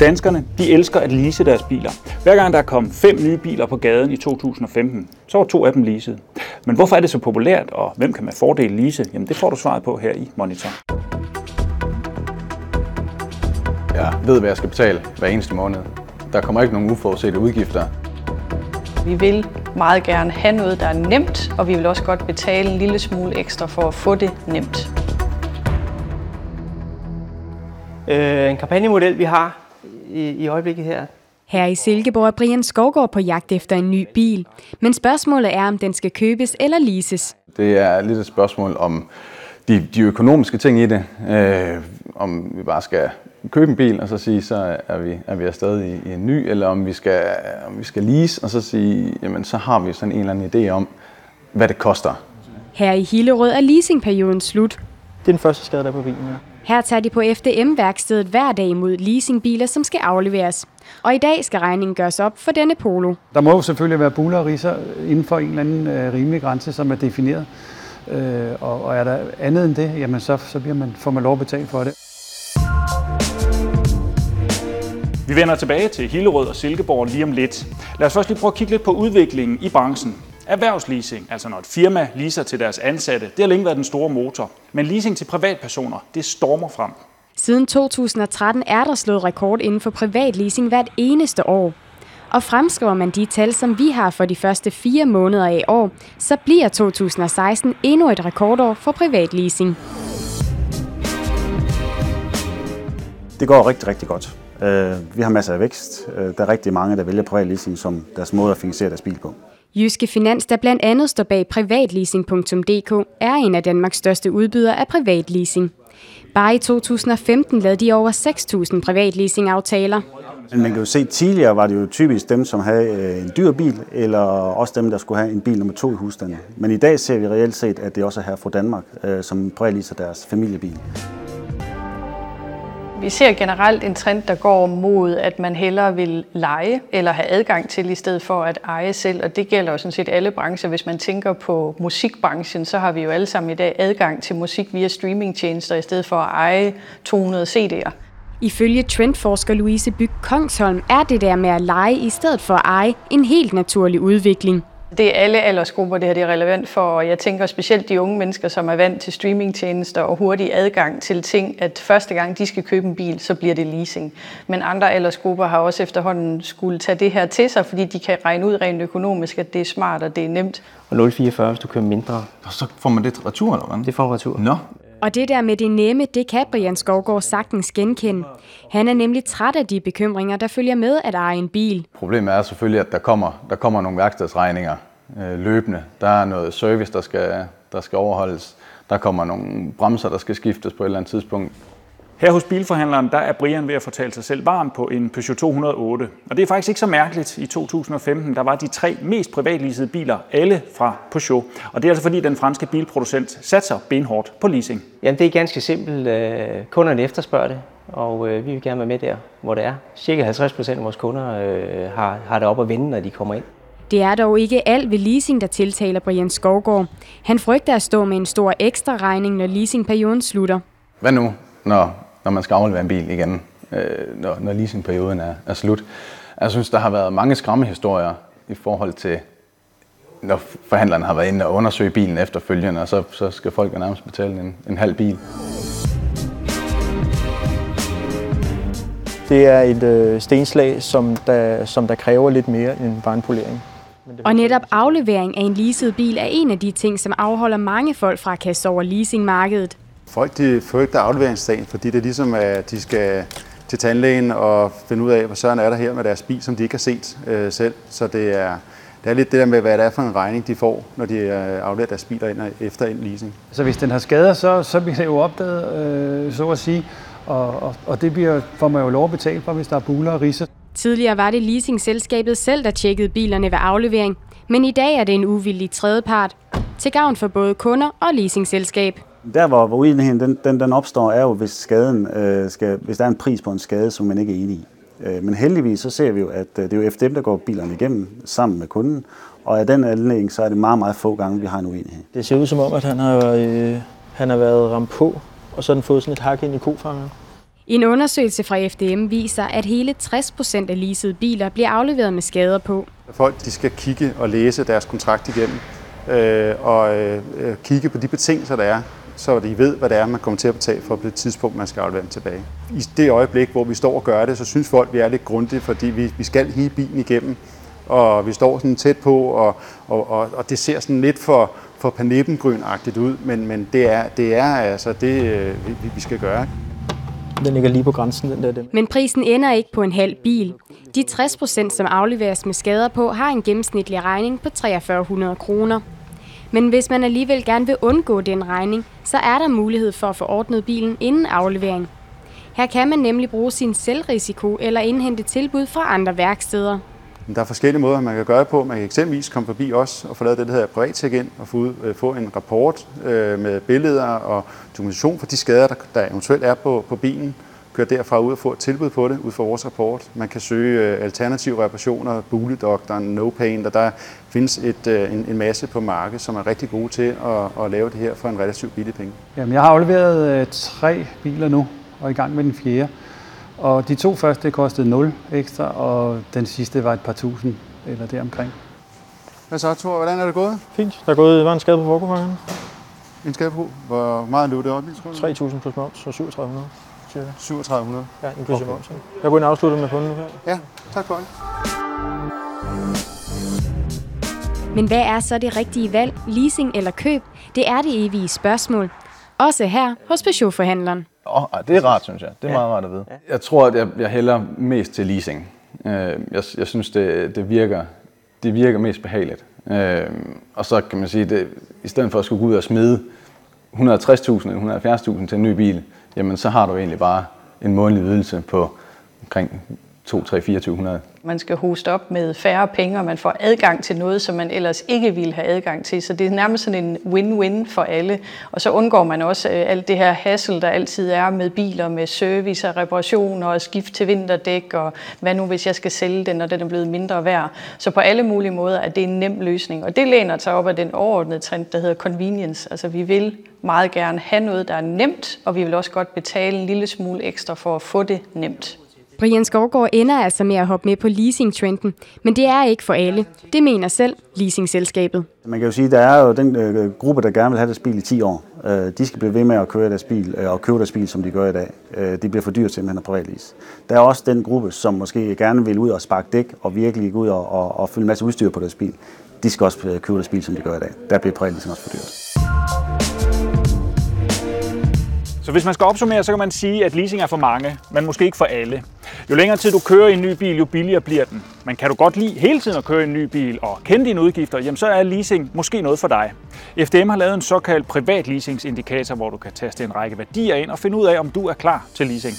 Danskerne de elsker at lease deres biler. Hver gang der kom fem nye biler på gaden i 2015, så var to af dem leaset. Men hvorfor er det så populært, og hvem kan med fordel lease? Jamen det får du svaret på her i Monitor. Jeg ved, hvad jeg skal betale hver eneste måned. Der kommer ikke nogen uforudsete udgifter. Vi vil meget gerne have noget, der er nemt, og vi vil også godt betale en lille smule ekstra for at få det nemt. Øh, en kampagnemodel, vi har i, i øjeblikket her. Her i Silkeborg er Brian Skovgaard på jagt efter en ny bil. Men spørgsmålet er, om den skal købes eller leases. Det er lidt et spørgsmål om de, de økonomiske ting i det. Øh, om vi bare skal købe en bil og så sige, så er vi, er vi afsted i, i en ny, eller om vi skal, om vi skal lease og så sige, jamen så har vi sådan en eller anden idé om, hvad det koster. Her i Hillerød er leasingperioden slut. Det er den første skade, der er på bilen, ja. Her tager de på FDM-værkstedet hver dag imod leasingbiler, som skal afleveres. Og i dag skal regningen gøres op for denne polo. Der må jo selvfølgelig være buler og riser inden for en eller anden øh, rimelig grænse, som er defineret. Øh, og, og er der andet end det, jamen så, så bliver man, får man lov at betale for det. Vi vender tilbage til Hillerød og Silkeborg lige om lidt. Lad os først lige prøve at kigge lidt på udviklingen i branchen. Erhvervsleasing, altså når et firma leaser til deres ansatte, det har længe været den store motor. Men leasing til privatpersoner, det stormer frem. Siden 2013 er der slået rekord inden for privatleasing hvert eneste år. Og fremskriver man de tal, som vi har for de første fire måneder af år, så bliver 2016 endnu et rekordår for privatleasing. Det går rigtig, rigtig godt. Øh, vi har masser af vækst. Øh, der er rigtig mange, der vælger privatleasing som deres måde at finansiere deres bil på. Jyske Finans, der blandt andet står bag privatleasing.dk, er en af Danmarks største udbydere af privatleasing. Bare i 2015 lavede de over 6.000 privatleasing-aftaler. Men man kan jo se, at tidligere var det jo typisk dem, som havde øh, en dyr bil, eller også dem, der skulle have en bil nummer to i husstanden. Men i dag ser vi reelt set, at det også er her fra Danmark, øh, som privatleaser deres familiebil. Vi ser generelt en trend, der går mod, at man hellere vil lege eller have adgang til, i stedet for at eje selv. Og det gælder jo sådan set alle brancher. Hvis man tænker på musikbranchen, så har vi jo alle sammen i dag adgang til musik via streamingtjenester, i stedet for at eje 200 CD'er. Ifølge trendforsker Louise Byg Kongsholm er det der med at lege i stedet for at eje en helt naturlig udvikling. Det er alle aldersgrupper, det her det er relevant for, og jeg tænker specielt de unge mennesker, som er vant til streamingtjenester og hurtig adgang til ting, at første gang de skal købe en bil, så bliver det leasing. Men andre aldersgrupper har også efterhånden skulle tage det her til sig, fordi de kan regne ud rent økonomisk, at det er smart og det er nemt. Og 0,44, hvis du køber mindre. Og så får man det retur, eller hvad? Det får retur. Nå, og det der med det nemme, det kan Brian Skovgaard sagtens genkende. Han er nemlig træt af de bekymringer, der følger med at eje en bil. Problemet er selvfølgelig, at der kommer, der kommer nogle værkstedsregninger øh, løbende. Der er noget service, der skal, der skal overholdes. Der kommer nogle bremser, der skal skiftes på et eller andet tidspunkt. Her hos bilforhandleren, der er Brian ved at fortælle sig selv varm på en Peugeot 208. Og det er faktisk ikke så mærkeligt. I 2015, der var de tre mest privatleasede biler, alle fra Peugeot. Og det er altså fordi, den franske bilproducent satser benhårdt på leasing. Jamen, det er ganske simpelt. Øh, Kunderne efterspørger det, og øh, vi vil gerne være med der, hvor det er. Cirka 50 procent af vores kunder øh, har, har det op at vende, når de kommer ind. Det er dog ikke alt ved leasing, der tiltaler Brian Skovgaard. Han frygter at stå med en stor ekstra regning, når leasingperioden slutter. Hvad nu, når, når man skal aflevere en bil igen, øh, når, når leasingperioden er, er slut? Jeg synes, der har været mange skræmmehistorier i forhold til, når forhandlerne har været inde og undersøge bilen efterfølgende, og så, så skal folk jo nærmest betale en, en halv bil. Det er et øh, stenslag, som der, som der kræver lidt mere end bare en polering. Og netop aflevering af en leaset bil er en af de ting, som afholder mange folk fra at kaste over leasingmarkedet. Folk de frygter afleveringsdagen, fordi det er ligesom, at de skal til tandlægen og finde ud af, hvad søren er der her med deres bil, som de ikke har set øh, selv. Så det er, det er lidt det der med, hvad det er for en regning, de får, når de øh, afleverer deres biler ind efter en leasing. Så hvis den har skader, så, så bliver det jo opdaget, øh, så at sige. Og, og, og det bliver, får man jo lov at betale for, hvis der er buler og ridser. Tidligere var det leasingselskabet selv, der tjekkede bilerne ved aflevering, men i dag er det en uvillig tredjepart, til gavn for både kunder og leasingselskab. Der, hvor, hvor uenigheden den, den, den opstår, er jo, hvis, skaden, øh, skal, hvis der er en pris på en skade, som man ikke er enig i. Øh, men heldigvis så ser vi jo, at øh, det er jo FDM, der går bilerne igennem sammen med kunden, og af den anledning, så er det meget, meget få gange, vi har en uenighed. Det ser ud som om, at han har, øh, han har været ramt på, og så har den fået sådan et hak ind i kofangeren. En undersøgelse fra FDM viser, at hele 60 procent af leasede biler bliver afleveret med skader på. Folk de skal kigge og læse deres kontrakt igennem øh, og øh, kigge på de betingelser, der er, så de ved, hvad det er, man kommer til at betale for på det tidspunkt, man skal aflevere dem tilbage. I det øjeblik, hvor vi står og gør det, så synes folk, vi er lidt grundige, fordi vi, vi skal hive bilen igennem, og vi står sådan tæt på, og, og, og, og det ser sådan lidt for, for paneppengrønagtigt ud, men, men det, er, det er altså det, øh, vi, vi skal gøre. Den ligger lige på grænsen, den der. Den. Men prisen ender ikke på en halv bil. De 60 procent, som afleveres med skader på, har en gennemsnitlig regning på 4300 kroner. Men hvis man alligevel gerne vil undgå den regning, så er der mulighed for at få ordnet bilen inden aflevering. Her kan man nemlig bruge sin selvrisiko eller indhente tilbud fra andre værksteder. Der er forskellige måder, man kan gøre det på. Man kan eksempelvis komme forbi os og få lavet det, der hedder privat ind og få, ud, øh, få en rapport øh, med billeder og dokumentation for de skader, der, der eventuelt er på, på bilen. Køre derfra ud og få et tilbud på det ud fra vores rapport. Man kan søge øh, alternative reparationer, Buledoktoren, No Pain, og der findes et, øh, en, en masse på markedet, som er rigtig gode til at, at lave det her for en relativt billig penge. Jamen, jeg har afleveret øh, tre biler nu og er i gang med den fjerde. Og de to første kostede 0 ekstra, og den sidste var et par tusind eller deromkring. Hvad så, Thor? Hvordan er det gået? Fint. Der er gået, var en skade på forkofangeren. En skade på? Hvor meget løb det op i, tror du? 3.000 plus moms, så 3700 cirka. 3700? Ja, inklusive okay. momsen. Jeg går ind og afslutter med kunden nu her. Ja, tak for det. Men hvad er så det rigtige valg, leasing eller køb? Det er det evige spørgsmål. Også her hos Peugeot-forhandleren. Oh, det er rart, synes jeg. Det er ja. meget rart at vide. Jeg tror, at jeg, jeg hælder mest til leasing. Øh, jeg, jeg synes, det, det, virker, det virker mest behageligt. Øh, og så kan man sige, at i stedet for at skulle gå ud og smide 160.000 eller 170.000 til en ny bil, jamen så har du egentlig bare en månedlig ydelse på omkring 2, 3, 2400. Man skal hoste op med færre penge, og man får adgang til noget, som man ellers ikke ville have adgang til. Så det er nærmest sådan en win-win for alle. Og så undgår man også øh, alt det her hassle, der altid er med biler, med service og reparationer og skift til vinterdæk, og hvad nu hvis jeg skal sælge den, og den er blevet mindre værd. Så på alle mulige måder er det en nem løsning. Og det læner sig op af den overordnede trend, der hedder convenience. Altså vi vil meget gerne have noget, der er nemt, og vi vil også godt betale en lille smule ekstra for at få det nemt. Brian Skovgaard ender altså med at hoppe med på leasingtrenden, men det er ikke for alle. Det mener selv leasingselskabet. Man kan jo sige, at der er jo den øh, gruppe, der gerne vil have deres bil i 10 år. Øh, de skal blive ved med at køre deres bil øh, og købe deres bil, som de gør i dag. Øh, det bliver for dyrt simpelthen at privatlease. Der er også den gruppe, som måske gerne vil ud og sparke dæk og virkelig gå ud og, og, og fylde en masse udstyr på deres bil. De skal også øh, købe deres bil, som de gør i dag. Der bliver privatleasing også for dyrt. Så hvis man skal opsummere, så kan man sige, at leasing er for mange, men måske ikke for alle. Jo længere tid du kører i en ny bil, jo billigere bliver den. Men kan du godt lide hele tiden at køre i en ny bil og kende dine udgifter, jamen så er leasing måske noget for dig. FDM har lavet en såkaldt privat leasingsindikator, hvor du kan taste en række værdier ind og finde ud af, om du er klar til leasing.